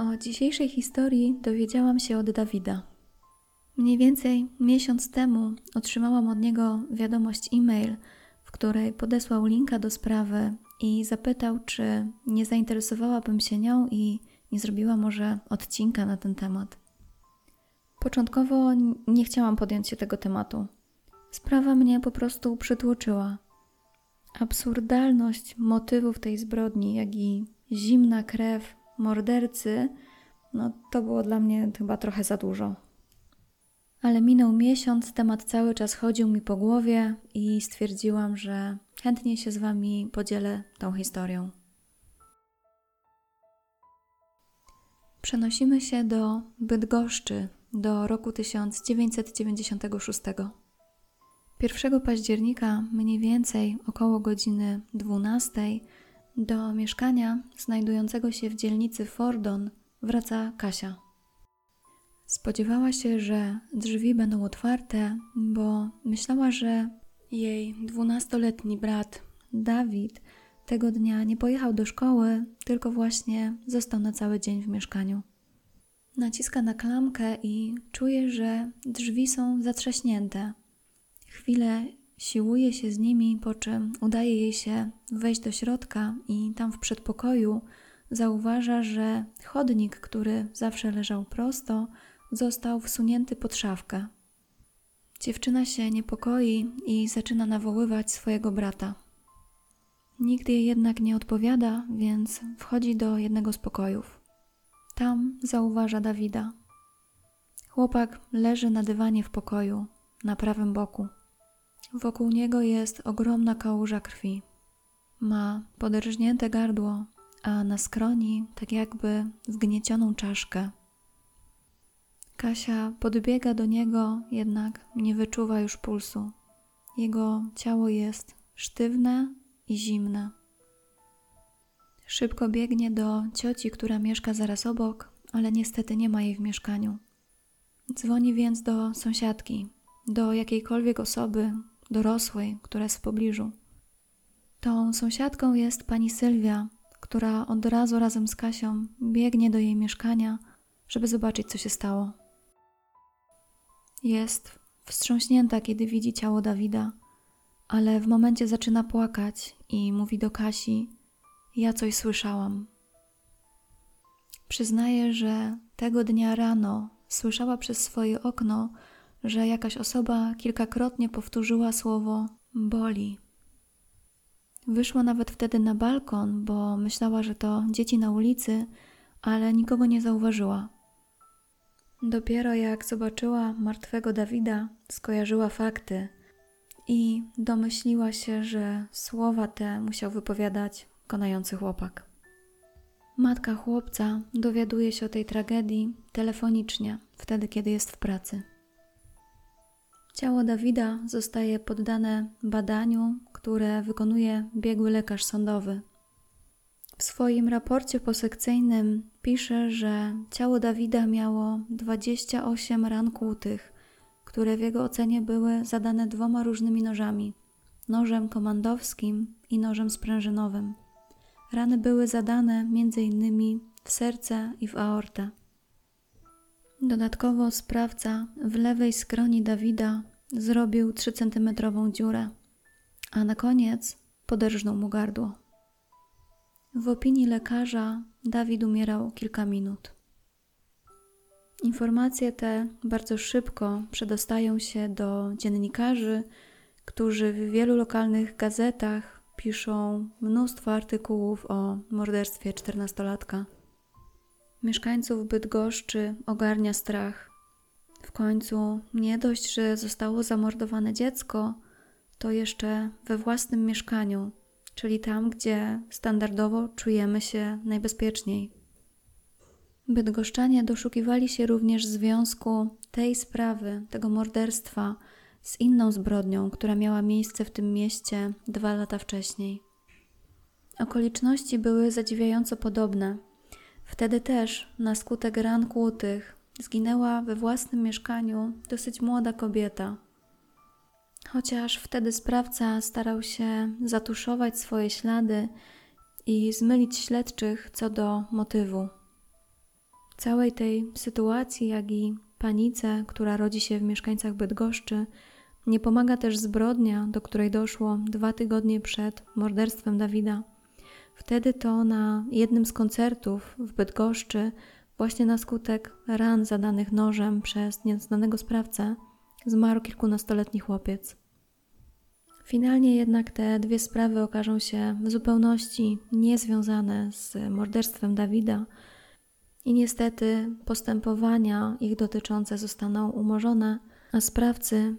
O dzisiejszej historii dowiedziałam się od Dawida. Mniej więcej miesiąc temu otrzymałam od niego wiadomość e-mail, w której podesłał linka do sprawy i zapytał, czy nie zainteresowałabym się nią i nie zrobiła może odcinka na ten temat. Początkowo nie chciałam podjąć się tego tematu. Sprawa mnie po prostu przytłoczyła. Absurdalność motywów tej zbrodni, jak i zimna krew mordercy, no to było dla mnie chyba trochę za dużo. Ale minął miesiąc, temat cały czas chodził mi po głowie i stwierdziłam, że chętnie się z Wami podzielę tą historią. Przenosimy się do Bydgoszczy, do roku 1996. 1 października, mniej więcej około godziny 12, do mieszkania znajdującego się w dzielnicy Fordon wraca Kasia. Spodziewała się, że drzwi będą otwarte, bo myślała, że jej dwunastoletni brat Dawid tego dnia nie pojechał do szkoły, tylko właśnie został na cały dzień w mieszkaniu. Naciska na klamkę i czuje, że drzwi są zatrzaśnięte. Chwilę siłuje się z nimi, po czym udaje jej się wejść do środka i tam w przedpokoju zauważa, że chodnik, który zawsze leżał prosto, został wsunięty pod szafkę. Dziewczyna się niepokoi i zaczyna nawoływać swojego brata. Nikt jej jednak nie odpowiada, więc wchodzi do jednego z pokojów. Tam zauważa Dawida. Chłopak leży na dywanie w pokoju, na prawym boku. Wokół niego jest ogromna kałuża krwi. Ma poderżnięte gardło, a na skroni tak jakby wgniecioną czaszkę. Kasia podbiega do niego, jednak nie wyczuwa już pulsu. Jego ciało jest sztywne i zimne. Szybko biegnie do cioci, która mieszka zaraz obok, ale niestety nie ma jej w mieszkaniu. Dzwoni więc do sąsiadki, do jakiejkolwiek osoby, dorosłej, która jest w pobliżu. Tą sąsiadką jest pani Sylwia, która od razu razem z Kasią biegnie do jej mieszkania, żeby zobaczyć, co się stało. Jest wstrząśnięta, kiedy widzi ciało Dawida, ale w momencie zaczyna płakać i mówi do Kasi: Ja coś słyszałam. Przyznaje, że tego dnia rano słyszała przez swoje okno, że jakaś osoba kilkakrotnie powtórzyła słowo boli. Wyszła nawet wtedy na balkon, bo myślała, że to dzieci na ulicy, ale nikogo nie zauważyła. Dopiero jak zobaczyła martwego Dawida, skojarzyła fakty i domyśliła się, że słowa te musiał wypowiadać konający chłopak. Matka chłopca dowiaduje się o tej tragedii telefonicznie, wtedy kiedy jest w pracy. Ciało Dawida zostaje poddane badaniu, które wykonuje biegły lekarz sądowy. W swoim raporcie posekcyjnym pisze, że ciało Dawida miało 28 ran kłutych, które w jego ocenie były zadane dwoma różnymi nożami nożem komandowskim i nożem sprężynowym. Rany były zadane m.in. w serce i w aortę. Dodatkowo sprawca w lewej skroni Dawida zrobił 3 cm dziurę, a na koniec poderżnął mu gardło. W opinii lekarza Dawid umierał kilka minut. Informacje te bardzo szybko przedostają się do dziennikarzy, którzy w wielu lokalnych gazetach piszą mnóstwo artykułów o morderstwie czternastolatka. Mieszkańców Bydgoszczy ogarnia strach. W końcu nie dość, że zostało zamordowane dziecko, to jeszcze we własnym mieszkaniu, czyli tam, gdzie standardowo czujemy się najbezpieczniej. Bydgoszczanie doszukiwali się również związku tej sprawy, tego morderstwa z inną zbrodnią, która miała miejsce w tym mieście dwa lata wcześniej. Okoliczności były zadziwiająco podobne. Wtedy też, na skutek ran kłutych, zginęła we własnym mieszkaniu dosyć młoda kobieta. Chociaż wtedy sprawca starał się zatuszować swoje ślady i zmylić śledczych co do motywu. Całej tej sytuacji, jak i panice, która rodzi się w mieszkańcach Bydgoszczy, nie pomaga też zbrodnia, do której doszło dwa tygodnie przed morderstwem Dawida. Wtedy to na jednym z koncertów w Bydgoszczy, właśnie na skutek ran zadanych nożem przez nieznanego sprawcę, zmarł kilkunastoletni chłopiec. Finalnie jednak te dwie sprawy okażą się w zupełności niezwiązane z morderstwem Dawida i niestety postępowania ich dotyczące zostaną umorzone, a sprawcy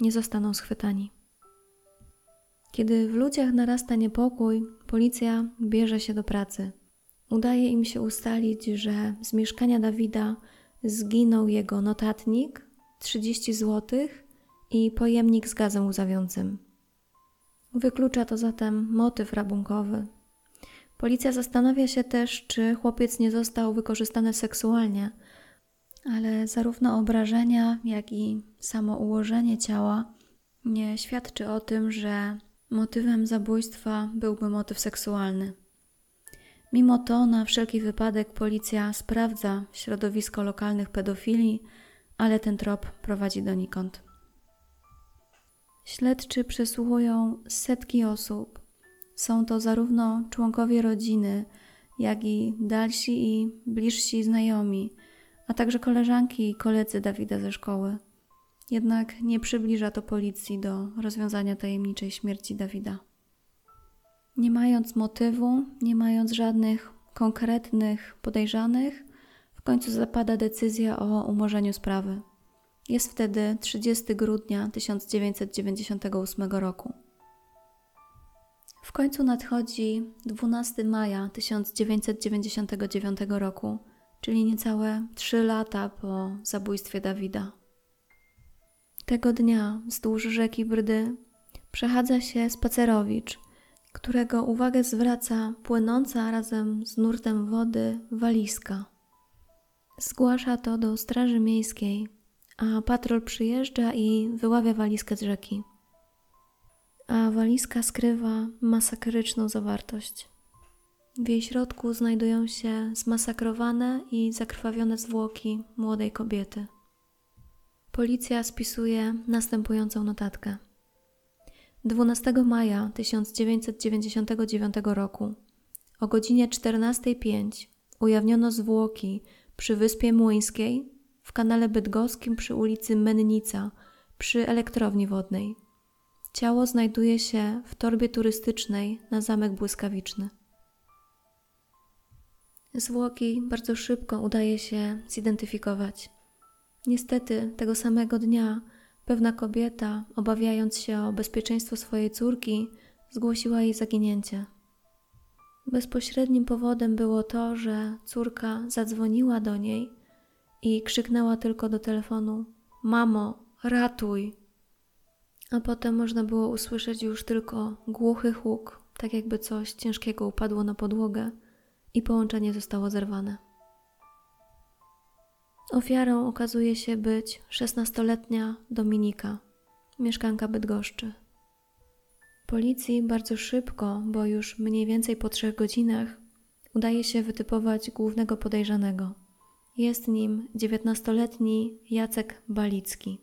nie zostaną schwytani. Kiedy w ludziach narasta niepokój, policja bierze się do pracy. Udaje im się ustalić, że z mieszkania Dawida zginął jego notatnik, 30 zł i pojemnik z gazem łzawiącym. Wyklucza to zatem motyw rabunkowy. Policja zastanawia się też, czy chłopiec nie został wykorzystany seksualnie, ale zarówno obrażenia, jak i samo ułożenie ciała nie świadczy o tym, że motywem zabójstwa byłby motyw seksualny. Mimo to, na wszelki wypadek, policja sprawdza środowisko lokalnych pedofili, ale ten trop prowadzi donikąd. Śledczy przesłuchują setki osób. Są to zarówno członkowie rodziny, jak i dalsi i bliżsi znajomi, a także koleżanki i koledzy Dawida ze szkoły. Jednak nie przybliża to policji do rozwiązania tajemniczej śmierci Dawida. Nie mając motywu, nie mając żadnych konkretnych podejrzanych, w końcu zapada decyzja o umorzeniu sprawy. Jest wtedy 30 grudnia 1998 roku. W końcu nadchodzi 12 maja 1999 roku, czyli niecałe 3 lata po zabójstwie Dawida. Tego dnia wzdłuż rzeki Brdy przechadza się spacerowicz, którego uwagę zwraca płynąca razem z nurtem wody walizka. Zgłasza to do Straży Miejskiej, a patrol przyjeżdża i wyławia walizkę z rzeki. A walizka skrywa masakryczną zawartość. W jej środku znajdują się zmasakrowane i zakrwawione zwłoki młodej kobiety. Policja spisuje następującą notatkę. 12 maja 1999 roku o godzinie 14.05 ujawniono zwłoki przy Wyspie Młyńskiej w kanale bydgoskim przy ulicy Mennica przy elektrowni wodnej. Ciało znajduje się w torbie turystycznej na Zamek Błyskawiczny. Zwłoki bardzo szybko udaje się zidentyfikować. Niestety, tego samego dnia pewna kobieta, obawiając się o bezpieczeństwo swojej córki, zgłosiła jej zaginięcie. Bezpośrednim powodem było to, że córka zadzwoniła do niej i krzyknęła tylko do telefonu: Mamo, ratuj! A potem można było usłyszeć już tylko głuchy huk, tak jakby coś ciężkiego upadło na podłogę i połączenie zostało zerwane. Ofiarą okazuje się być szesnastoletnia Dominika, mieszkanka Bydgoszczy. Policji bardzo szybko, bo już mniej więcej po trzech godzinach, udaje się wytypować głównego podejrzanego. Jest nim dziewiętnastoletni Jacek Balicki.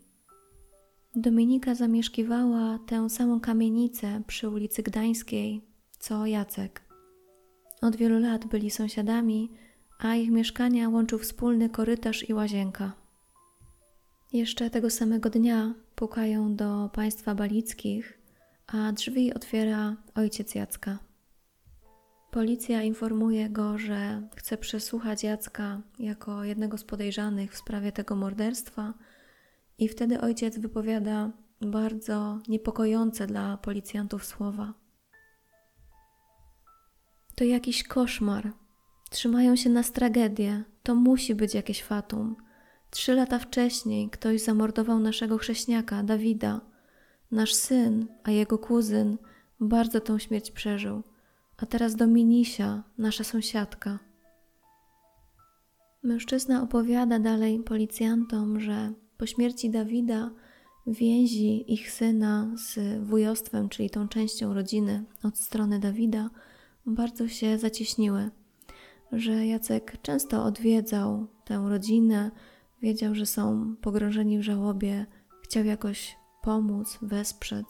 Dominika zamieszkiwała tę samą kamienicę przy ulicy Gdańskiej, co Jacek. Od wielu lat byli sąsiadami, a ich mieszkania łączył wspólny korytarz i łazienka. Jeszcze tego samego dnia pukają do państwa Balickich, a drzwi otwiera ojciec Jacka. Policja informuje go, że chce przesłuchać Jacka jako jednego z podejrzanych w sprawie tego morderstwa, i wtedy ojciec wypowiada bardzo niepokojące dla policjantów słowa. To jakiś koszmar. Trzymają się nas tragedię. To musi być jakieś fatum. Trzy lata wcześniej ktoś zamordował naszego chrześniaka, Dawida. Nasz syn, a jego kuzyn, bardzo tą śmierć przeżył a teraz Dominisia, nasza sąsiadka. Mężczyzna opowiada dalej policjantom, że po śmierci Dawida więzi ich syna z wujostwem, czyli tą częścią rodziny od strony Dawida, bardzo się zacieśniły. Że Jacek często odwiedzał tę rodzinę, wiedział, że są pogrążeni w żałobie, chciał jakoś pomóc, wesprzeć,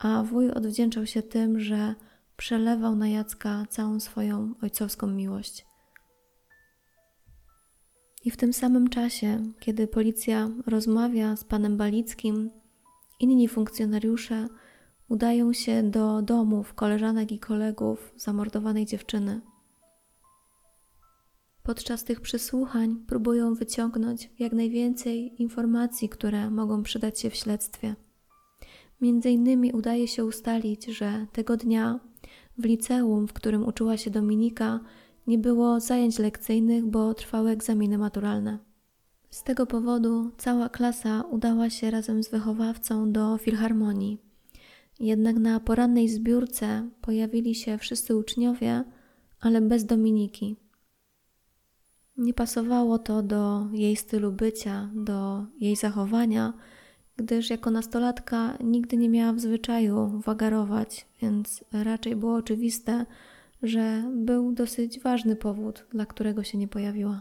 a wuj odwdzięczał się tym, że przelewał na Jacka całą swoją ojcowską miłość. I w tym samym czasie, kiedy policja rozmawia z panem Balickim, inni funkcjonariusze udają się do domów koleżanek i kolegów zamordowanej dziewczyny. Podczas tych przesłuchań próbują wyciągnąć jak najwięcej informacji, które mogą przydać się w śledztwie. Między innymi udaje się ustalić, że tego dnia w liceum, w którym uczyła się Dominika, nie było zajęć lekcyjnych, bo trwały egzaminy maturalne. Z tego powodu cała klasa udała się razem z wychowawcą do filharmonii. Jednak na porannej zbiórce pojawili się wszyscy uczniowie, ale bez Dominiki. Nie pasowało to do jej stylu bycia, do jej zachowania, gdyż jako nastolatka nigdy nie miała w zwyczaju wagarować, więc raczej było oczywiste, że był dosyć ważny powód, dla którego się nie pojawiła.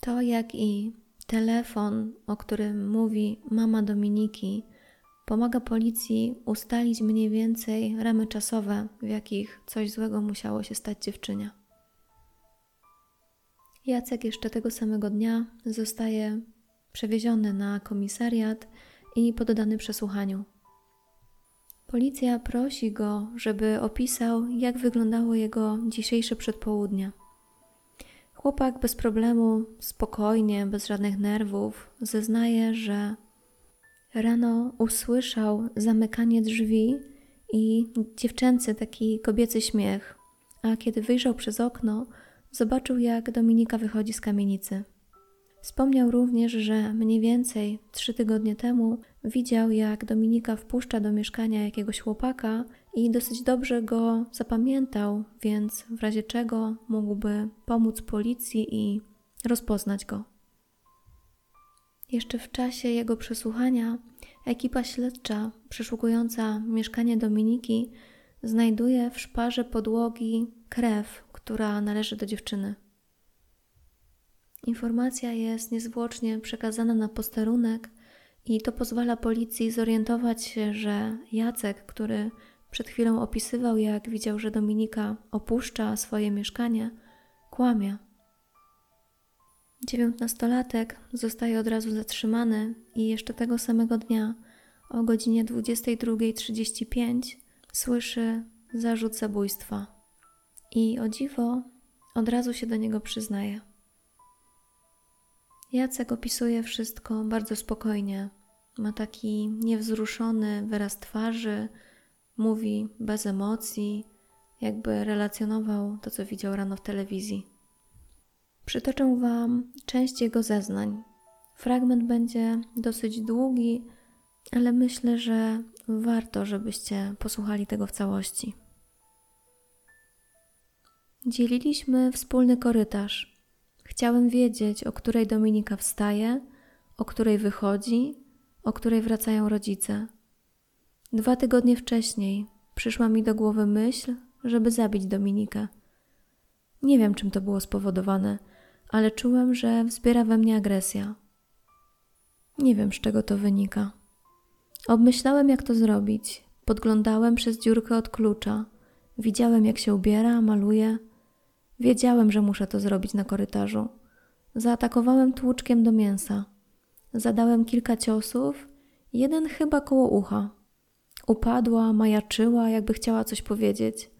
To, jak i telefon, o którym mówi mama Dominiki, pomaga policji ustalić mniej więcej ramy czasowe, w jakich coś złego musiało się stać dziewczynie. Jacek jeszcze tego samego dnia zostaje przewieziony na komisariat i poddany przesłuchaniu. Policja prosi go, żeby opisał, jak wyglądało jego dzisiejsze przedpołudnie. Chłopak bez problemu, spokojnie, bez żadnych nerwów, zeznaje, że rano usłyszał zamykanie drzwi i dziewczęcy taki kobiecy śmiech, a kiedy wyjrzał przez okno, zobaczył, jak Dominika wychodzi z kamienicy. Wspomniał również, że mniej więcej trzy tygodnie temu widział, jak Dominika wpuszcza do mieszkania jakiegoś chłopaka i dosyć dobrze go zapamiętał, więc w razie czego mógłby pomóc policji i rozpoznać go. Jeszcze w czasie jego przesłuchania ekipa śledcza przeszukująca mieszkanie Dominiki znajduje w szparze podłogi krew, która należy do dziewczyny. Informacja jest niezwłocznie przekazana na posterunek i to pozwala policji zorientować się, że Jacek, który przed chwilą opisywał, jak widział, że Dominika opuszcza swoje mieszkanie, kłamie. Dziewiętnastolatek zostaje od razu zatrzymany i jeszcze tego samego dnia o godzinie 22.35 słyszy zarzut zabójstwa. I o dziwo od razu się do niego przyznaje. Jacek opisuje wszystko bardzo spokojnie. Ma taki niewzruszony wyraz twarzy, mówi bez emocji, jakby relacjonował to, co widział rano w telewizji. Przytoczę Wam część jego zeznań. Fragment będzie dosyć długi, ale myślę, że warto, żebyście posłuchali tego w całości. Dzieliliśmy wspólny korytarz. Chciałem wiedzieć, o której Dominika wstaje, o której wychodzi, o której wracają rodzice. Dwa tygodnie wcześniej przyszła mi do głowy myśl, żeby zabić Dominikę. Nie wiem, czym to było spowodowane, ale czułem, że wzbiera we mnie agresja. Nie wiem, z czego to wynika. Obmyślałem, jak to zrobić. Podglądałem przez dziurkę od klucza. Widziałem, jak się ubiera, maluje Wiedziałem, że muszę to zrobić na korytarzu. Zaatakowałem tłuczkiem do mięsa. Zadałem kilka ciosów, jeden chyba koło ucha. Upadła, majaczyła, jakby chciała coś powiedzieć.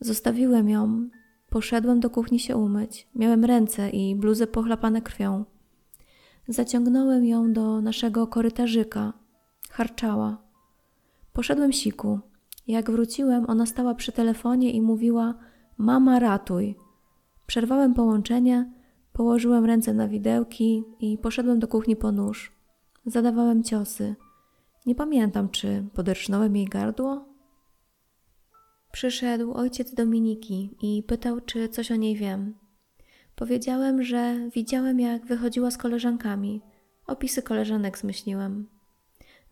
Zostawiłem ją. Poszedłem do kuchni się umyć. Miałem ręce i bluzę pochlapane krwią. Zaciągnąłem ją do naszego korytarzyka. Harczała. Poszedłem siku. Jak wróciłem, ona stała przy telefonie i mówiła: Mama, ratuj. Przerwałem połączenie, położyłem ręce na widełki i poszedłem do kuchni po nóż. Zadawałem ciosy. Nie pamiętam, czy poderżnąłem jej gardło. Przyszedł ojciec Dominiki i pytał, czy coś o niej wiem. Powiedziałem, że widziałem, jak wychodziła z koleżankami. Opisy koleżanek zmyśliłem.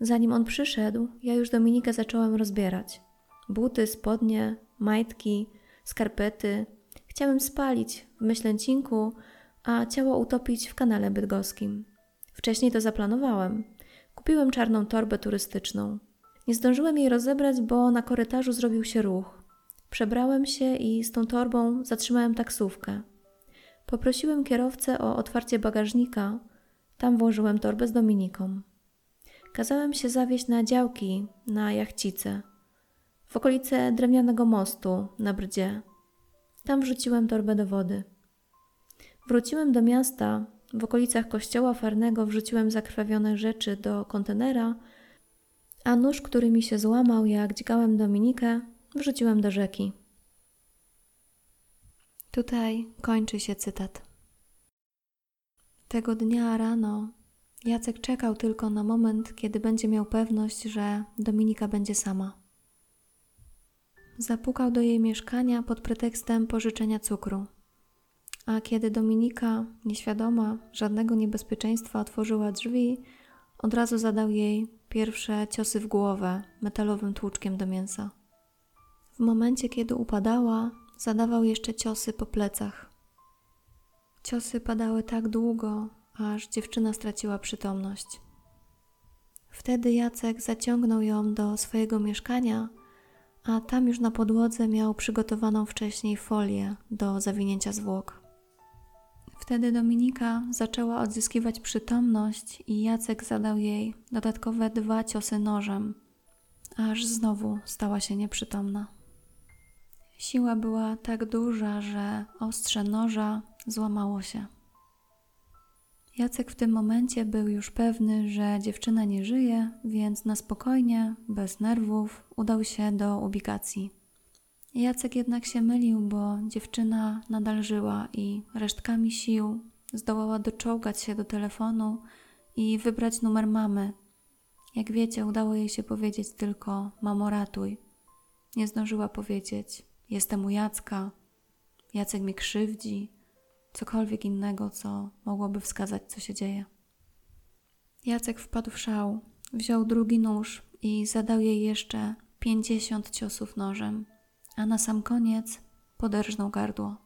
Zanim on przyszedł, ja już Dominikę zacząłem rozbierać. Buty, spodnie, majtki, skarpety, Chciałem spalić w Myślęcinku, a ciało utopić w kanale bydgoskim. Wcześniej to zaplanowałem. Kupiłem czarną torbę turystyczną. Nie zdążyłem jej rozebrać, bo na korytarzu zrobił się ruch. Przebrałem się i z tą torbą zatrzymałem taksówkę. Poprosiłem kierowcę o otwarcie bagażnika. Tam włożyłem torbę z Dominiką. Kazałem się zawieźć na działki, na jachcice, w okolice drewnianego mostu na brdzie. Tam wrzuciłem torbę do wody. Wróciłem do miasta. W okolicach kościoła farnego wrzuciłem zakrwawione rzeczy do kontenera, a nóż, który mi się złamał, jak dźgałem Dominikę, wrzuciłem do rzeki. Tutaj kończy się cytat. Tego dnia rano Jacek czekał tylko na moment, kiedy będzie miał pewność, że Dominika będzie sama. Zapukał do jej mieszkania pod pretekstem pożyczenia cukru. A kiedy Dominika, nieświadoma żadnego niebezpieczeństwa, otworzyła drzwi, od razu zadał jej pierwsze ciosy w głowę metalowym tłuczkiem do mięsa. W momencie, kiedy upadała, zadawał jeszcze ciosy po plecach. Ciosy padały tak długo, aż dziewczyna straciła przytomność. Wtedy Jacek zaciągnął ją do swojego mieszkania, a tam już na podłodze miał przygotowaną wcześniej folię do zawinięcia zwłok. Wtedy Dominika zaczęła odzyskiwać przytomność i Jacek zadał jej dodatkowe dwa ciosy nożem, aż znowu stała się nieprzytomna. Siła była tak duża, że ostrze noża złamało się. Jacek w tym momencie był już pewny, że dziewczyna nie żyje, więc na spokojnie, bez nerwów, udał się do ubikacji. Jacek jednak się mylił, bo dziewczyna nadal żyła i resztkami sił zdołała doczołgać się do telefonu i wybrać numer mamy. Jak wiecie, udało jej się powiedzieć tylko: Mamo, ratuj. Nie zdążyła powiedzieć: Jestem u Jacka, Jacek mi krzywdzi, cokolwiek innego, co mogłoby wskazać, co się dzieje. Jacek wpadł w szał, wziął drugi nóż i zadał jej jeszcze pięćdziesiąt ciosów nożem, a na sam koniec poderżnął gardło.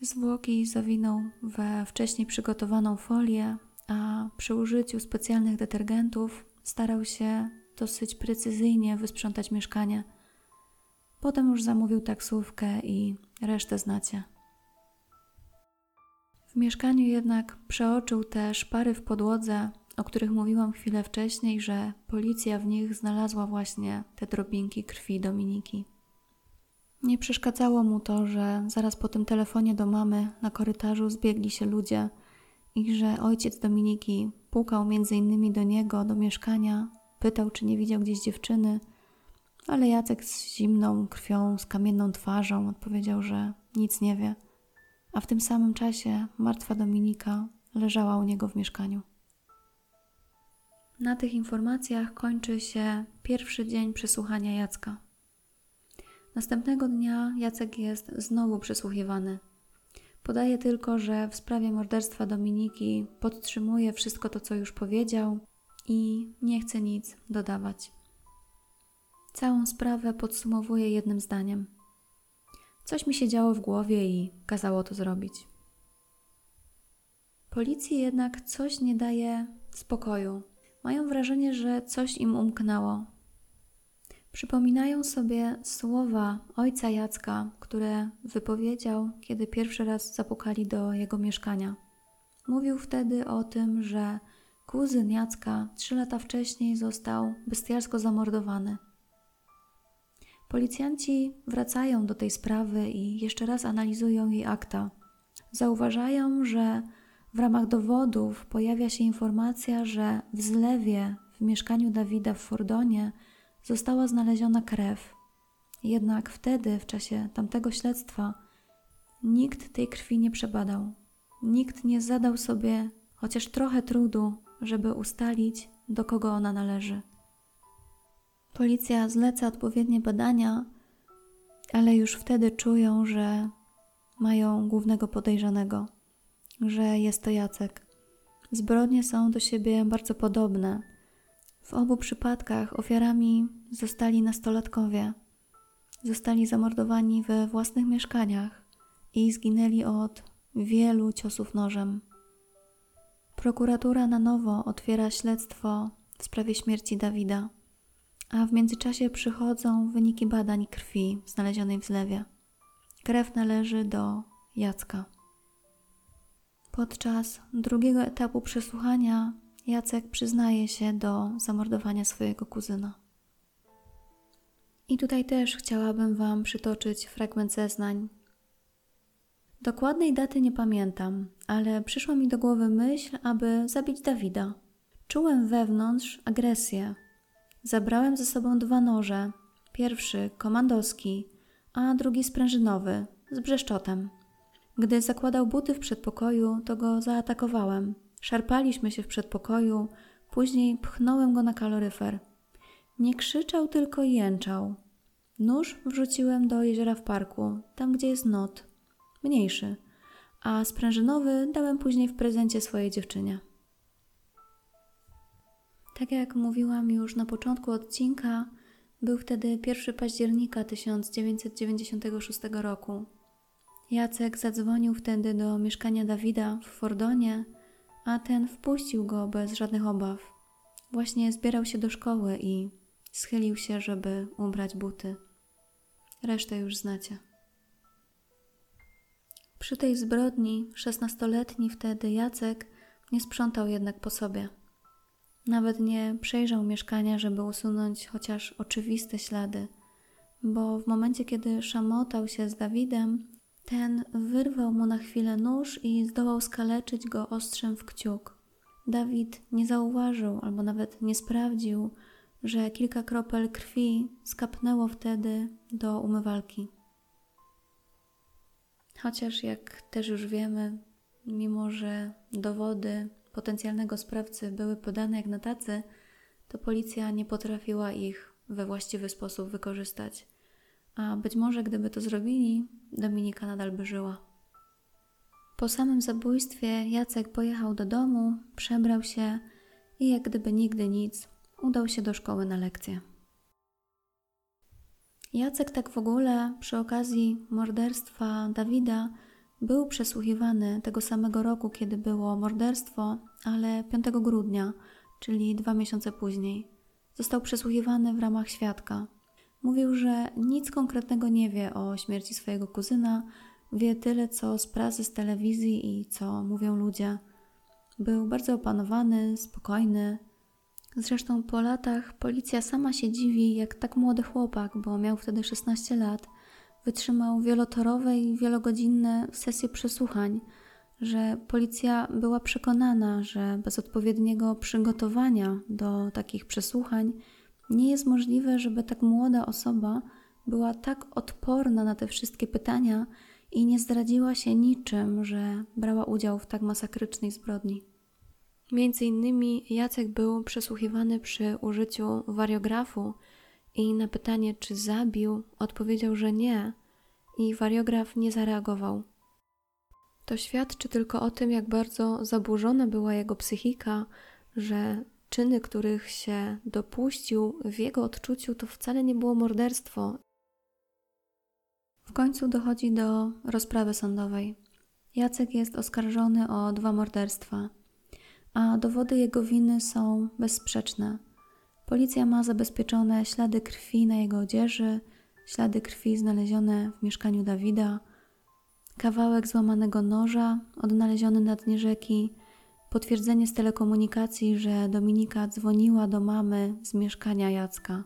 Zwłoki zawinął we wcześniej przygotowaną folię, a przy użyciu specjalnych detergentów starał się dosyć precyzyjnie wysprzątać mieszkanie. Potem już zamówił taksówkę i resztę znacie. W mieszkaniu jednak przeoczył te szpary w podłodze, o których mówiłam chwilę wcześniej, że policja w nich znalazła właśnie te drobinki krwi Dominiki. Nie przeszkadzało mu to, że zaraz po tym telefonie do mamy na korytarzu zbiegli się ludzie i że ojciec Dominiki pukał między innymi do niego, do mieszkania, pytał, czy nie widział gdzieś dziewczyny, ale Jacek z zimną krwią, z kamienną twarzą odpowiedział, że nic nie wie a w tym samym czasie martwa Dominika leżała u niego w mieszkaniu. Na tych informacjach kończy się pierwszy dzień przesłuchania Jacka. Następnego dnia Jacek jest znowu przesłuchiwany. Podaje tylko, że w sprawie morderstwa Dominiki podtrzymuje wszystko to, co już powiedział i nie chce nic dodawać. Całą sprawę podsumowuje jednym zdaniem. Coś mi się działo w głowie i kazało to zrobić. Policji jednak coś nie daje spokoju. Mają wrażenie, że coś im umknęło. Przypominają sobie słowa ojca Jacka, które wypowiedział, kiedy pierwszy raz zapukali do jego mieszkania. Mówił wtedy o tym, że kuzyn Jacka trzy lata wcześniej został bestialsko zamordowany. Policjanci wracają do tej sprawy i jeszcze raz analizują jej akta. Zauważają, że w ramach dowodów pojawia się informacja, że w zlewie w mieszkaniu Dawida w Fordonie została znaleziona krew. Jednak wtedy, w czasie tamtego śledztwa, nikt tej krwi nie przebadał. Nikt nie zadał sobie chociaż trochę trudu, żeby ustalić, do kogo ona należy. Policja zleca odpowiednie badania, ale już wtedy czują, że mają głównego podejrzanego, że jest to Jacek. Zbrodnie są do siebie bardzo podobne. W obu przypadkach ofiarami zostali nastolatkowie. zostali zamordowani we własnych mieszkaniach i zginęli od wielu ciosów nożem. Prokuratura na nowo otwiera śledztwo w sprawie śmierci Dawida, a w międzyczasie przychodzą wyniki badań krwi znalezionej w zlewie. Krew należy do Jacka. Podczas drugiego etapu przesłuchania Jacek przyznaje się do zamordowania swojego kuzyna. I tutaj też chciałabym Wam przytoczyć fragment zeznań. Dokładnej daty nie pamiętam, ale przyszła mi do głowy myśl, aby zabić Dawida. Czułem wewnątrz agresję. Zabrałem ze sobą dwa noże. Pierwszy komandowski, a drugi sprężynowy, z brzeszczotem. Gdy zakładał buty w przedpokoju, to go zaatakowałem. Szarpaliśmy się w przedpokoju, później pchnąłem go na kaloryfer. Nie krzyczał, tylko jęczał. Nóż wrzuciłem do jeziora w parku, tam gdzie jest not. Mniejszy. A sprężynowy dałem później w prezencie swojej dziewczynie. Tak jak mówiłam już na początku odcinka, był wtedy 1 października 1996 roku. Jacek zadzwonił wtedy do mieszkania Dawida w Fordonie, a ten wpuścił go bez żadnych obaw. Właśnie zbierał się do szkoły i schylił się, żeby ubrać buty. Resztę już znacie. Przy tej zbrodni szesnastoletni wtedy Jacek nie sprzątał jednak po sobie. Nawet nie przejrzał mieszkania, żeby usunąć chociaż oczywiste ślady, bo w momencie, kiedy szamotał się z Dawidem, ten wyrwał mu na chwilę nóż i zdołał skaleczyć go ostrzem w kciuk. Dawid nie zauważył albo nawet nie sprawdził, że kilka kropel krwi skapnęło wtedy do umywalki. Chociaż, jak też już wiemy, mimo że dowody potencjalnego sprawcy były podane jak na tacy, to policja nie potrafiła ich we właściwy sposób wykorzystać. A być może gdyby to zrobili, Dominika nadal by żyła. Po samym zabójstwie Jacek pojechał do domu, przebrał się i jak gdyby nigdy nic, udał się do szkoły na lekcję. Jacek tak w ogóle przy okazji morderstwa Dawida był przesłuchiwany tego samego roku, kiedy było morderstwo, ale 5 grudnia, czyli dwa miesiące później. Został przesłuchiwany w ramach świadka. Mówił, że nic konkretnego nie wie o śmierci swojego kuzyna, wie tyle co z pracy, z telewizji i co mówią ludzie. Był bardzo opanowany, spokojny. Zresztą po latach policja sama się dziwi, jak tak młody chłopak, bo miał wtedy 16 lat, wytrzymał wielotorowe i wielogodzinne sesje przesłuchań, że policja była przekonana, że bez odpowiedniego przygotowania do takich przesłuchań nie jest możliwe, żeby tak młoda osoba była tak odporna na te wszystkie pytania i nie zdradziła się niczym, że brała udział w tak masakrycznej zbrodni. Między innymi Jacek był przesłuchiwany przy użyciu wariografu i na pytanie, czy zabił, odpowiedział, że nie, i wariograf nie zareagował. To świadczy tylko o tym, jak bardzo zaburzona była jego psychika, że czyny, których się dopuścił, w jego odczuciu to wcale nie było morderstwo. W końcu dochodzi do rozprawy sądowej. Jacek jest oskarżony o dwa morderstwa, a dowody jego winy są bezsprzeczne. Policja ma zabezpieczone ślady krwi na jego odzieży, ślady krwi znalezione w mieszkaniu Dawida, kawałek złamanego noża odnaleziony na dnie rzeki, potwierdzenie z telekomunikacji, że Dominika dzwoniła do mamy z mieszkania Jacka.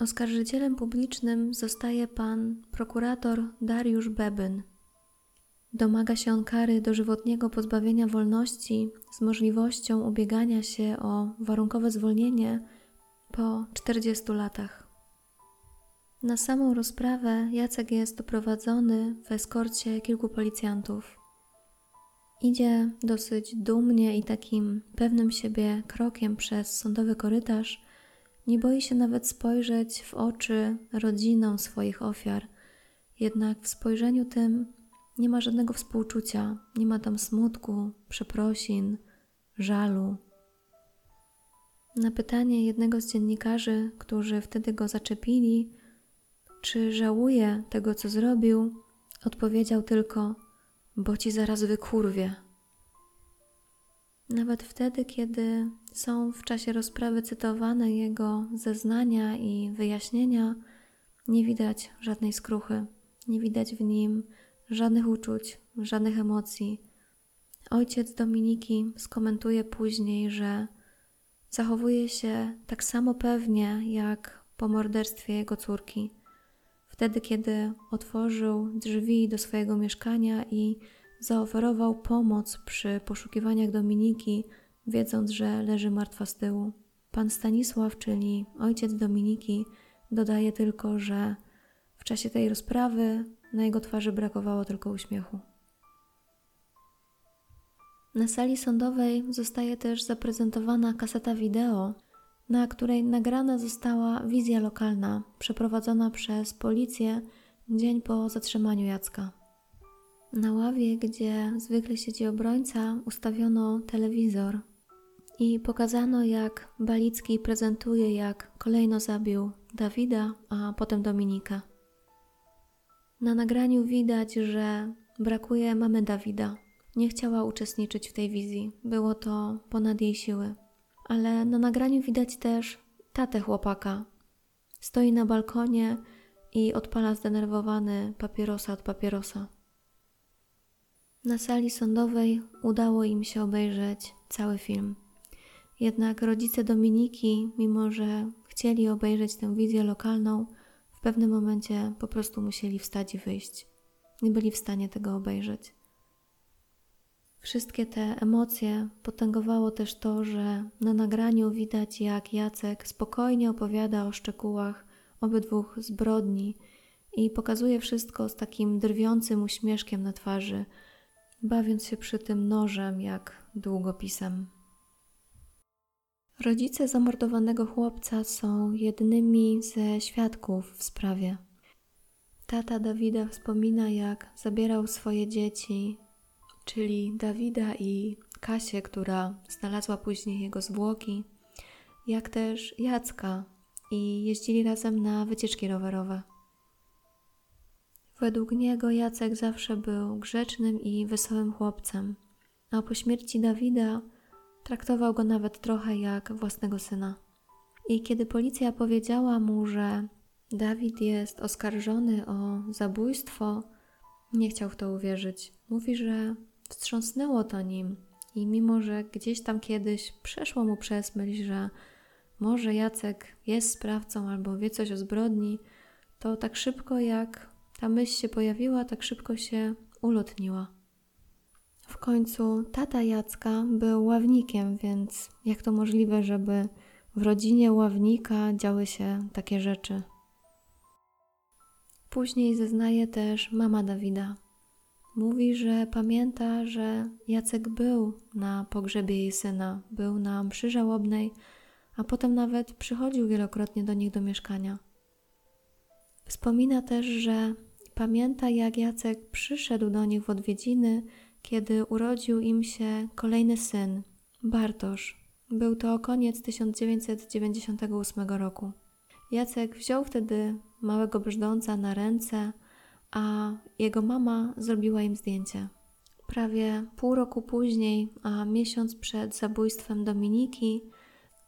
Oskarżycielem publicznym zostaje pan prokurator Dariusz Bebyn. Domaga się on kary dożywotniego pozbawienia wolności z możliwością ubiegania się o warunkowe zwolnienie po 40 latach. Na samą rozprawę Jacek jest doprowadzony w eskorcie kilku policjantów. Idzie dosyć dumnie i takim pewnym siebie krokiem przez sądowy korytarz. Nie boi się nawet spojrzeć w oczy rodzinom swoich ofiar. Jednak w spojrzeniu tym nie ma żadnego współczucia, nie ma tam smutku, przeprosin, żalu. Na pytanie jednego z dziennikarzy, którzy wtedy go zaczepili, czy żałuje tego, co zrobił, odpowiedział tylko: Bo ci zaraz wykurwie. Nawet wtedy, kiedy są w czasie rozprawy cytowane jego zeznania i wyjaśnienia, nie widać żadnej skruchy, nie widać w nim żadnych uczuć, żadnych emocji. Ojciec Dominiki skomentuje później, że zachowuje się tak samo pewnie jak po morderstwie jego córki. Wtedy, kiedy otworzył drzwi do swojego mieszkania i zaoferował pomoc przy poszukiwaniach Dominiki, wiedząc, że leży martwa z tyłu. Pan Stanisław, czyli ojciec Dominiki, dodaje tylko, że w czasie tej rozprawy na jego twarzy brakowało tylko uśmiechu. Na sali sądowej zostaje też zaprezentowana kaseta wideo, na której nagrana została wizja lokalna przeprowadzona przez policję dzień po zatrzymaniu Jacka. Na ławie, gdzie zwykle siedzi obrońca, ustawiono telewizor i pokazano, jak Balicki prezentuje, jak kolejno zabił Dawida, a potem Dominika. Na nagraniu widać, że brakuje mamy Dawida. Nie chciała uczestniczyć w tej wizji, było to ponad jej siły. Ale na nagraniu widać też tatę chłopaka. Stoi na balkonie i odpala zdenerwowany papierosa od papierosa. Na sali sądowej udało im się obejrzeć cały film. Jednak rodzice Dominiki, mimo że chcieli obejrzeć tę wizję lokalną, w pewnym momencie po prostu musieli wstać i wyjść. Nie byli w stanie tego obejrzeć. Wszystkie te emocje potęgowało też to, że na nagraniu widać, jak Jacek spokojnie opowiada o szczegółach obydwu zbrodni i pokazuje wszystko z takim drwiącym uśmieszkiem na twarzy, bawiąc się przy tym nożem jak długopisem. Rodzice zamordowanego chłopca są jednymi ze świadków w sprawie. Tata Dawida wspomina, jak zabierał swoje dzieci, czyli Dawida i Kasię, która znalazła później jego zwłoki, jak też Jacka i jeździli razem na wycieczki rowerowe. Według niego Jacek zawsze był grzecznym i wesołym chłopcem, a po śmierci Dawida traktował go nawet trochę jak własnego syna. I kiedy policja powiedziała mu, że Dawid jest oskarżony o zabójstwo, nie chciał w to uwierzyć. Mówi, że wstrząsnęło to nim i mimo, że gdzieś tam kiedyś przeszło mu przez myśl, że może Jacek jest sprawcą albo wie coś o zbrodni, to tak szybko jak ta myśl się pojawiła, tak szybko się ulotniła. W końcu tata Jacka był ławnikiem, więc jak to możliwe, żeby w rodzinie ławnika działy się takie rzeczy? Później zeznaje też mama Dawida. Mówi, że pamięta, że Jacek był na pogrzebie jej syna, był na mszy żałobnej, a potem nawet przychodził wielokrotnie do nich do mieszkania. Wspomina też, że pamięta, jak Jacek przyszedł do nich w odwiedziny, kiedy urodził im się kolejny syn, Bartosz. Był to koniec 1998 roku. Jacek wziął wtedy małego brzdąca na ręce, a jego mama zrobiła im zdjęcie. Prawie pół roku później, a miesiąc przed zabójstwem Dominiki,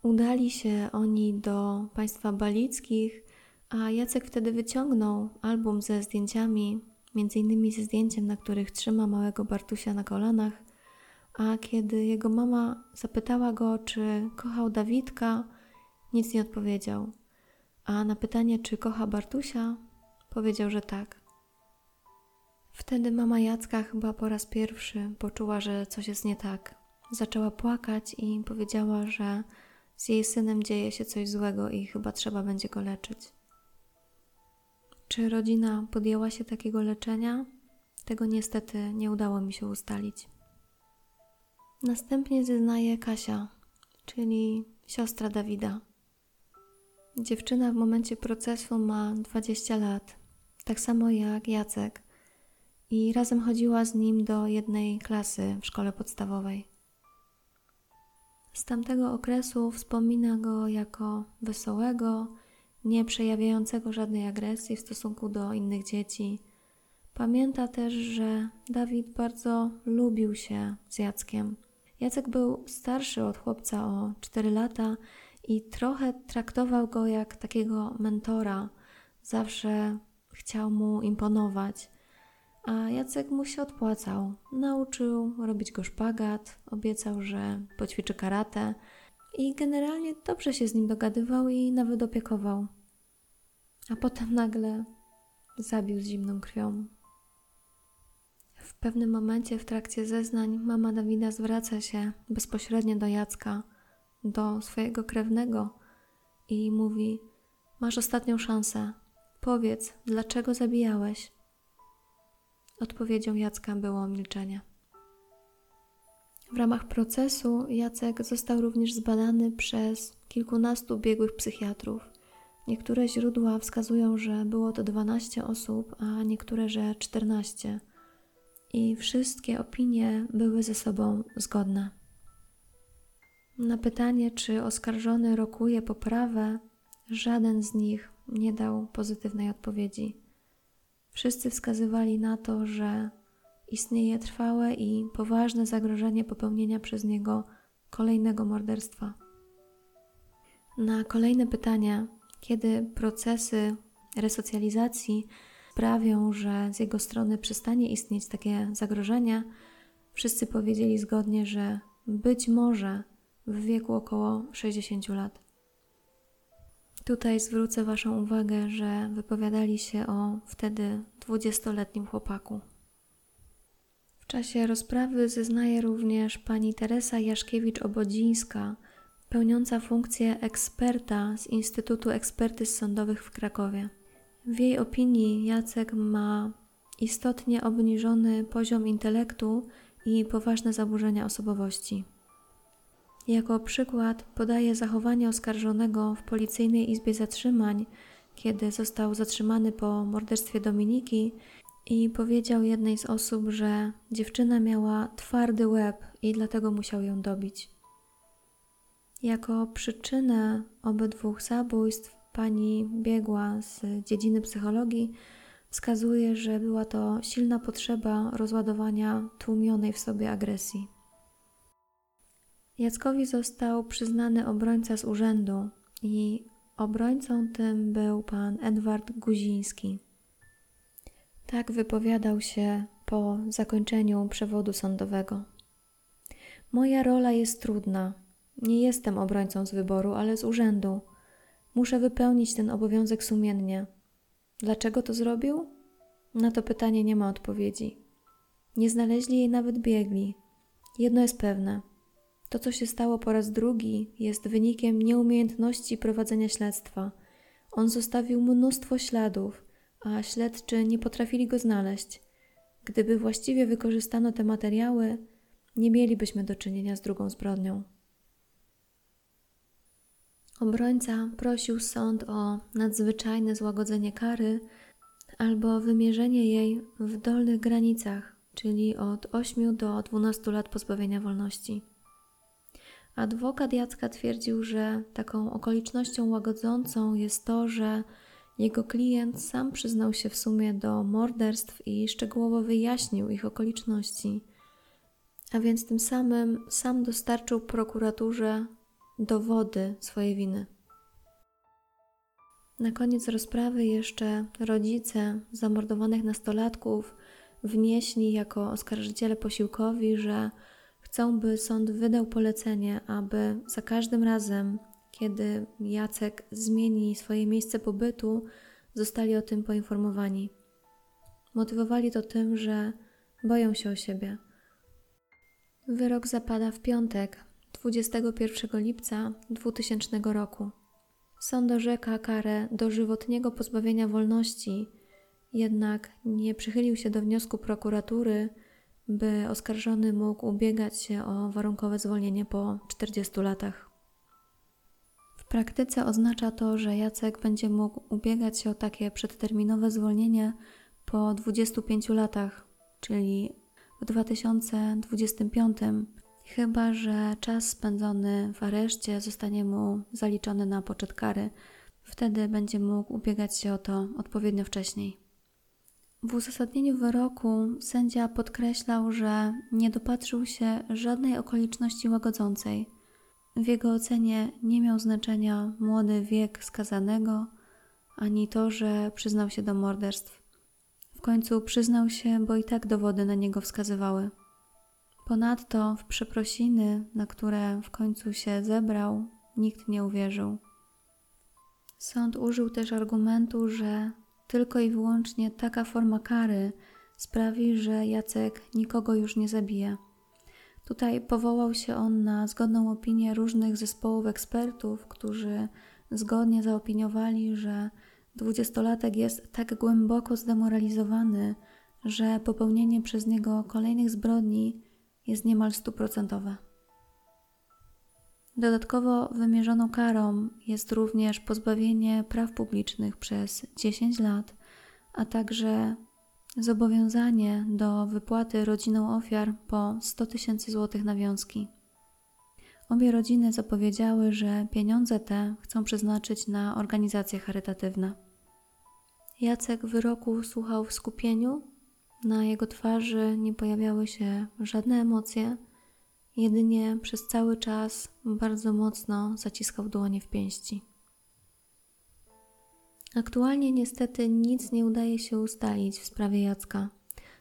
udali się oni do państwa balickich, a Jacek wtedy wyciągnął album ze zdjęciami, między innymi ze zdjęciem, na których trzyma małego Bartusia na kolanach. A kiedy jego mama zapytała go, czy kochał Dawidka, nic nie odpowiedział. A na pytanie, czy kocha Bartusia, powiedział, że tak. Wtedy mama Jacka chyba po raz pierwszy poczuła, że coś jest nie tak. Zaczęła płakać i powiedziała, że z jej synem dzieje się coś złego i chyba trzeba będzie go leczyć. Czy rodzina podjęła się takiego leczenia? Tego niestety nie udało mi się ustalić. Następnie zeznaje Kasia, czyli siostra Dawida. Dziewczyna w momencie procesu ma 20 lat, tak samo jak Jacek, i razem chodziła z nim do jednej klasy w szkole podstawowej. Z tamtego okresu wspomina go jako wesołego, nie przejawiającego żadnej agresji w stosunku do innych dzieci. Pamięta też, że Dawid bardzo lubił się z Jackiem. Jacek był starszy od chłopca o 4 lata i trochę traktował go jak takiego mentora. Zawsze chciał mu imponować. A Jacek mu się odpłacał. Nauczył robić go szpagat, obiecał, że poćwiczy karate i generalnie dobrze się z nim dogadywał i nawet opiekował. A potem nagle zabił z zimną krwią. W pewnym momencie w trakcie zeznań mama Dawida zwraca się bezpośrednio do Jacka, do swojego krewnego i mówi: Masz ostatnią szansę. Powiedz, dlaczego zabijałeś? Odpowiedzią Jacka było milczenie. W ramach procesu Jacek został również zbadany przez kilkunastu biegłych psychiatrów. Niektóre źródła wskazują, że było to 12 osób, a niektóre, że 14. I wszystkie opinie były ze sobą zgodne. Na pytanie, czy oskarżony rokuje poprawę, żaden z nich nie dał pozytywnej odpowiedzi. Wszyscy wskazywali na to, że istnieje trwałe i poważne zagrożenie popełnienia przez niego kolejnego morderstwa. Na kolejne pytania, kiedy procesy resocjalizacji sprawią, że z jego strony przestanie istnieć takie zagrożenie, wszyscy powiedzieli zgodnie, że być może w wieku około 60 lat. Tutaj zwrócę Waszą uwagę, że wypowiadali się o wtedy dwudziestoletnim chłopaku. W czasie rozprawy zeznaje również pani Teresa Jaszkiewicz-Obodzińska, pełniąca funkcję eksperta z Instytutu Ekspertyz Sądowych w Krakowie. W jej opinii Jacek ma istotnie obniżony poziom intelektu i poważne zaburzenia osobowości. Jako przykład podaje zachowanie oskarżonego w policyjnej izbie zatrzymań, kiedy został zatrzymany po morderstwie Dominiki i powiedział jednej z osób, że dziewczyna miała twardy łeb i dlatego musiał ją dobić. Jako przyczynę obydwu zabójstw pani biegła z dziedziny psychologii wskazuje, że była to silna potrzeba rozładowania tłumionej w sobie agresji. Jackowi został przyznany obrońca z urzędu i obrońcą tym był pan Edward Guziński. Tak wypowiadał się po zakończeniu przewodu sądowego. Moja rola jest trudna. Nie jestem obrońcą z wyboru, ale z urzędu. Muszę wypełnić ten obowiązek sumiennie. Dlaczego to zrobił? Na to pytanie nie ma odpowiedzi. Nie znaleźli jej nawet biegli. Jedno jest pewne: to, co się stało po raz drugi, jest wynikiem nieumiejętności prowadzenia śledztwa. On zostawił mnóstwo śladów, a śledczy nie potrafili go znaleźć. Gdyby właściwie wykorzystano te materiały, nie mielibyśmy do czynienia z drugą zbrodnią. Obrońca prosił sąd o nadzwyczajne złagodzenie kary albo wymierzenie jej w dolnych granicach, czyli od 8 do 12 lat pozbawienia wolności. Adwokat Jacka twierdził, że taką okolicznością łagodzącą jest to, że jego klient sam przyznał się w sumie do morderstw i szczegółowo wyjaśnił ich okoliczności, a więc tym samym sam dostarczył prokuraturze dowody swojej winy. Na koniec rozprawy jeszcze rodzice zamordowanych nastolatków wnieśli jako oskarżyciele posiłkowi, że Chcą, by sąd wydał polecenie, aby za każdym razem, kiedy Jacek zmieni swoje miejsce pobytu, zostali o tym poinformowani. Motywowali to tym, że boją się o siebie. Wyrok zapada w piątek, 21 lipca 2000 roku. Sąd orzeka karę dożywotniego pozbawienia wolności, jednak nie przychylił się do wniosku prokuratury, by oskarżony mógł ubiegać się o warunkowe zwolnienie po 40 latach. Praktyce oznacza to, że Jacek będzie mógł ubiegać się o takie przedterminowe zwolnienie po 25 latach, czyli w 2025 chyba że czas spędzony w areszcie zostanie mu zaliczony na poczet kary. Wtedy będzie mógł ubiegać się o to odpowiednio wcześniej. W uzasadnieniu wyroku sędzia podkreślał, że nie dopatrzył się żadnej okoliczności łagodzącej. W jego ocenie nie miał znaczenia młody wiek skazanego, ani to, że przyznał się do morderstw. W końcu przyznał się, bo i tak dowody na niego wskazywały. Ponadto w przeprosiny, na które w końcu się zebrał, nikt nie uwierzył. Sąd użył też argumentu, że tylko i wyłącznie taka forma kary sprawi, że Jacek nikogo już nie zabije. Tutaj powołał się on na zgodną opinię różnych zespołów ekspertów, którzy zgodnie zaopiniowali, że dwudziestolatek jest tak głęboko zdemoralizowany, że popełnienie przez niego kolejnych zbrodni jest niemal stuprocentowe. Dodatkowo wymierzoną karą jest również pozbawienie praw publicznych przez 10 lat, a także zobowiązanie do wypłaty rodzinom ofiar po 100 tysięcy złotych nawiązki. Obie rodziny zapowiedziały, że pieniądze te chcą przeznaczyć na organizacje charytatywne. Jacek wyroku słuchał w skupieniu, na jego twarzy nie pojawiały się żadne emocje Jedynie przez cały czas bardzo mocno zaciskał dłonie w pięści. Aktualnie niestety nic nie udaje się ustalić w sprawie Jacka.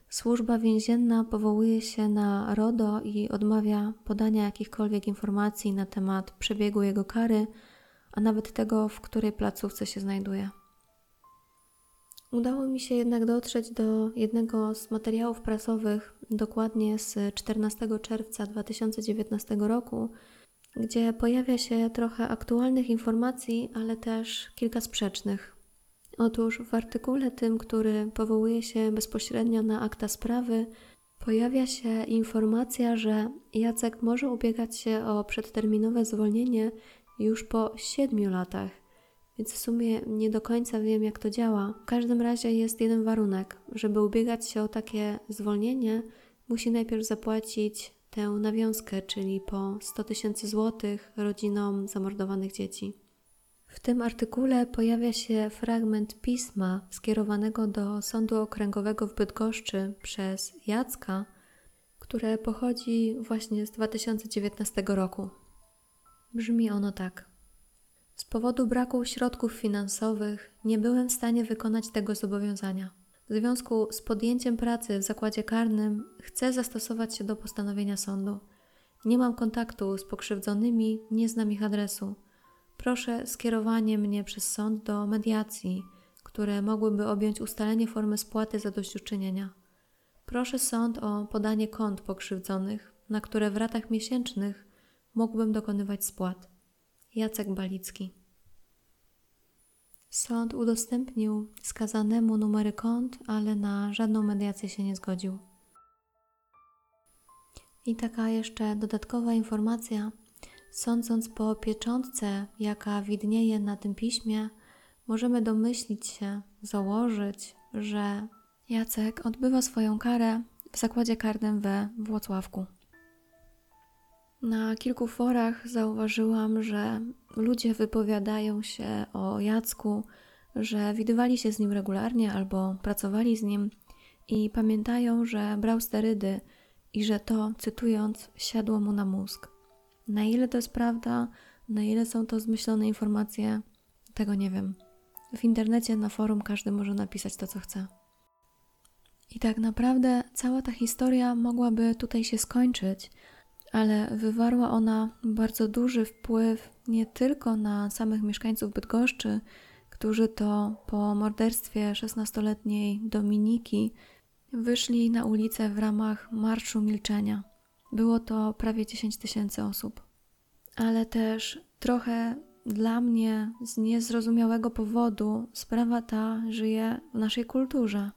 Służba więzienna powołuje się na RODO i odmawia podania jakichkolwiek informacji na temat przebiegu jego kary, a nawet tego, w której placówce się znajduje. Udało mi się jednak dotrzeć do jednego z materiałów prasowych, dokładnie z 14 czerwca 2019 roku, gdzie pojawia się trochę aktualnych informacji, ale też kilka sprzecznych. Otóż w artykule tym, który powołuje się bezpośrednio na akta sprawy, pojawia się informacja, że Jacek może ubiegać się o przedterminowe zwolnienie już po 7 latach więc w sumie nie do końca wiem, jak to działa. W każdym razie jest jeden warunek. Żeby ubiegać się o takie zwolnienie, musi najpierw zapłacić tę nawiązkę, czyli po 100 tysięcy złotych rodzinom zamordowanych dzieci. W tym artykule pojawia się fragment pisma skierowanego do Sądu Okręgowego w Bydgoszczy przez Jacka, które pochodzi właśnie z 2019 roku. Brzmi ono tak. Z powodu braku środków finansowych nie byłem w stanie wykonać tego zobowiązania. W związku z podjęciem pracy w zakładzie karnym chcę zastosować się do postanowienia sądu. Nie mam kontaktu z pokrzywdzonymi, nie znam ich adresu. Proszę skierowanie mnie przez sąd do mediacji, które mogłyby objąć ustalenie formy spłaty zadośćuczynienia. Proszę sąd o podanie kont pokrzywdzonych, na które w ratach miesięcznych mógłbym dokonywać spłat. Jacek Balicki. Sąd udostępnił skazanemu numery kont, ale na żadną mediację się nie zgodził. I taka jeszcze dodatkowa informacja. Sądząc po pieczątce, jaka widnieje na tym piśmie, możemy domyślić się, założyć, że Jacek odbywa swoją karę w zakładzie karnym we Włocławku. Na kilku forach zauważyłam, że ludzie wypowiadają się o Jacku, że widywali się z nim regularnie albo pracowali z nim i pamiętają, że brał sterydy i że to, cytując, siadło mu na mózg. Na ile to jest prawda, na ile są to zmyślone informacje, tego nie wiem. W internecie, na forum każdy może napisać to, co chce. I tak naprawdę cała ta historia mogłaby tutaj się skończyć, ale wywarła ona bardzo duży wpływ nie tylko na samych mieszkańców Bydgoszczy, którzy to po morderstwie 16-letniej Dominiki wyszli na ulicę w ramach Marszu Milczenia. Było to prawie 10 tysięcy osób. Ale też trochę dla mnie z niezrozumiałego powodu sprawa ta żyje w naszej kulturze.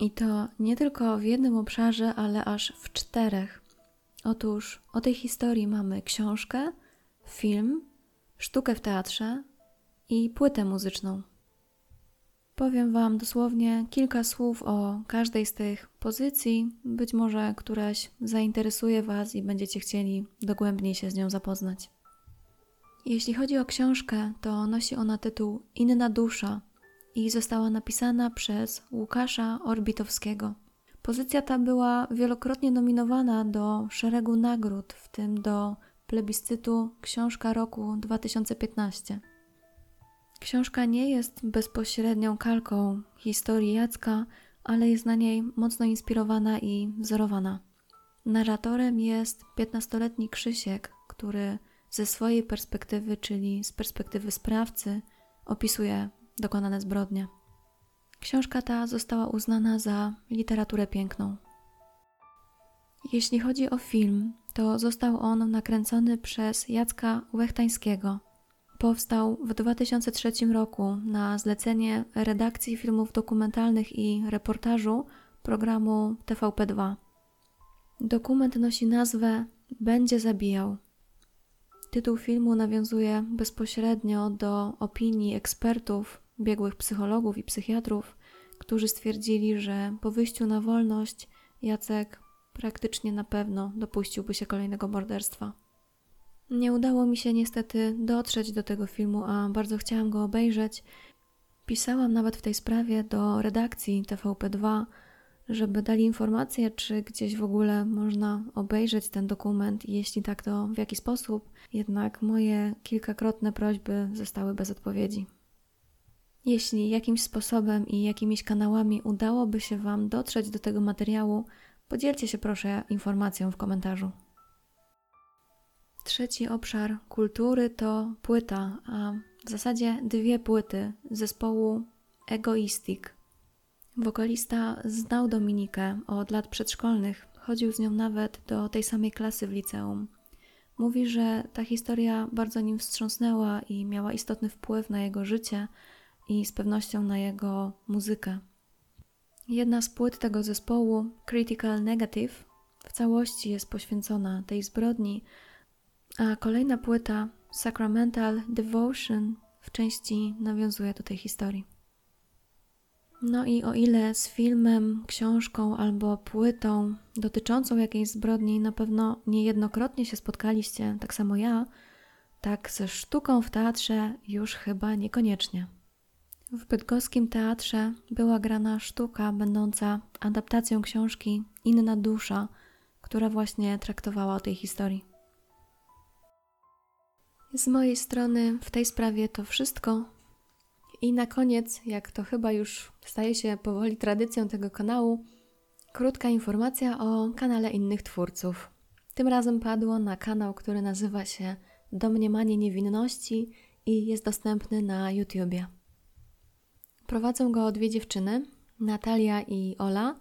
I to nie tylko w jednym obszarze, ale aż w czterech. Otóż o tej historii mamy książkę, film, sztukę w teatrze i płytę muzyczną. Powiem Wam dosłownie kilka słów o każdej z tych pozycji. Być może któraś zainteresuje Was i będziecie chcieli dogłębniej się z nią zapoznać. Jeśli chodzi o książkę, to nosi ona tytuł Inna dusza i została napisana przez Łukasza Orbitowskiego. Pozycja ta była wielokrotnie nominowana do szeregu nagród, w tym do plebiscytu Książka Roku 2015. Książka nie jest bezpośrednią kalką historii Jacka, ale jest na niej mocno inspirowana i wzorowana. Narratorem jest 15-letni Krzysiek, który ze swojej perspektywy, czyli z perspektywy sprawcy, opisuje dokonane zbrodnie. Książka ta została uznana za literaturę piękną. Jeśli chodzi o film, to został on nakręcony przez Jacka Łechtańskiego. Powstał w 2003 roku na zlecenie redakcji filmów dokumentalnych i reportażu programu TVP2. Dokument nosi nazwę Będzie zabijał. Tytuł filmu nawiązuje bezpośrednio do opinii ekspertów, biegłych psychologów i psychiatrów, którzy stwierdzili, że po wyjściu na wolność Jacek praktycznie na pewno dopuściłby się kolejnego morderstwa. Nie udało mi się niestety dotrzeć do tego filmu, a bardzo chciałam go obejrzeć. Pisałam nawet w tej sprawie do redakcji TVP2, żeby dali informację, czy gdzieś w ogóle można obejrzeć ten dokument, jeśli tak, to w jaki sposób. Jednak moje kilkakrotne prośby zostały bez odpowiedzi. Jeśli jakimś sposobem i jakimiś kanałami udałoby się Wam dotrzeć do tego materiału, podzielcie się proszę informacją w komentarzu. Trzeci obszar kultury to płyta, a w zasadzie dwie płyty zespołu Egoistic. Wokalista znał Dominikę od lat przedszkolnych, chodził z nią nawet do tej samej klasy w liceum. Mówi, że ta historia bardzo nim wstrząsnęła i miała istotny wpływ na jego życie i z pewnością na jego muzykę. Jedna z płyt tego zespołu, Critical Negative, w całości jest poświęcona tej zbrodni, a kolejna płyta, Sacramental Devotion, w części nawiązuje do tej historii. No i o ile z filmem, książką albo płytą dotyczącą jakiejś zbrodni na pewno niejednokrotnie się spotkaliście, tak samo ja, tak ze sztuką w teatrze już chyba niekoniecznie. W bydgoskim teatrze była grana sztuka będąca adaptacją książki Inna dusza, która właśnie traktowała o tej historii. Z mojej strony w tej sprawie to wszystko. I na koniec, jak to chyba już staje się powoli tradycją tego kanału, krótka informacja o kanale innych twórców. Tym razem padło na kanał, który nazywa się Domniemanie Niewinności i jest dostępny na YouTubie. Prowadzą go dwie dziewczyny, Natalia i Ola,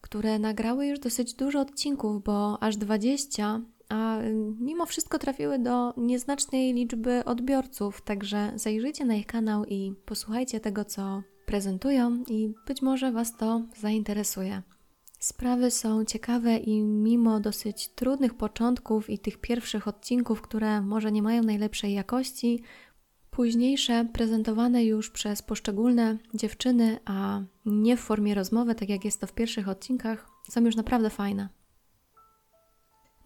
które nagrały już dosyć dużo odcinków, bo aż 20, a mimo wszystko trafiły do nieznacznej liczby odbiorców, także zajrzyjcie na ich kanał i posłuchajcie tego, co prezentują i być może Was to zainteresuje. Sprawy są ciekawe i mimo dosyć trudnych początków i tych pierwszych odcinków, które może nie mają najlepszej jakości, Późniejsze, prezentowane już przez poszczególne dziewczyny, a nie w formie rozmowy, tak jak jest to w pierwszych odcinkach, są już naprawdę fajne.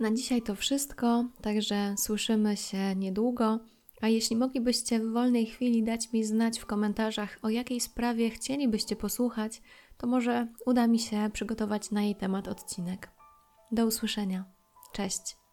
Na dzisiaj to wszystko, także słyszymy się niedługo. A jeśli moglibyście w wolnej chwili dać mi znać w komentarzach, o jakiej sprawie chcielibyście posłuchać, to może uda mi się przygotować na jej temat odcinek. Do usłyszenia. Cześć.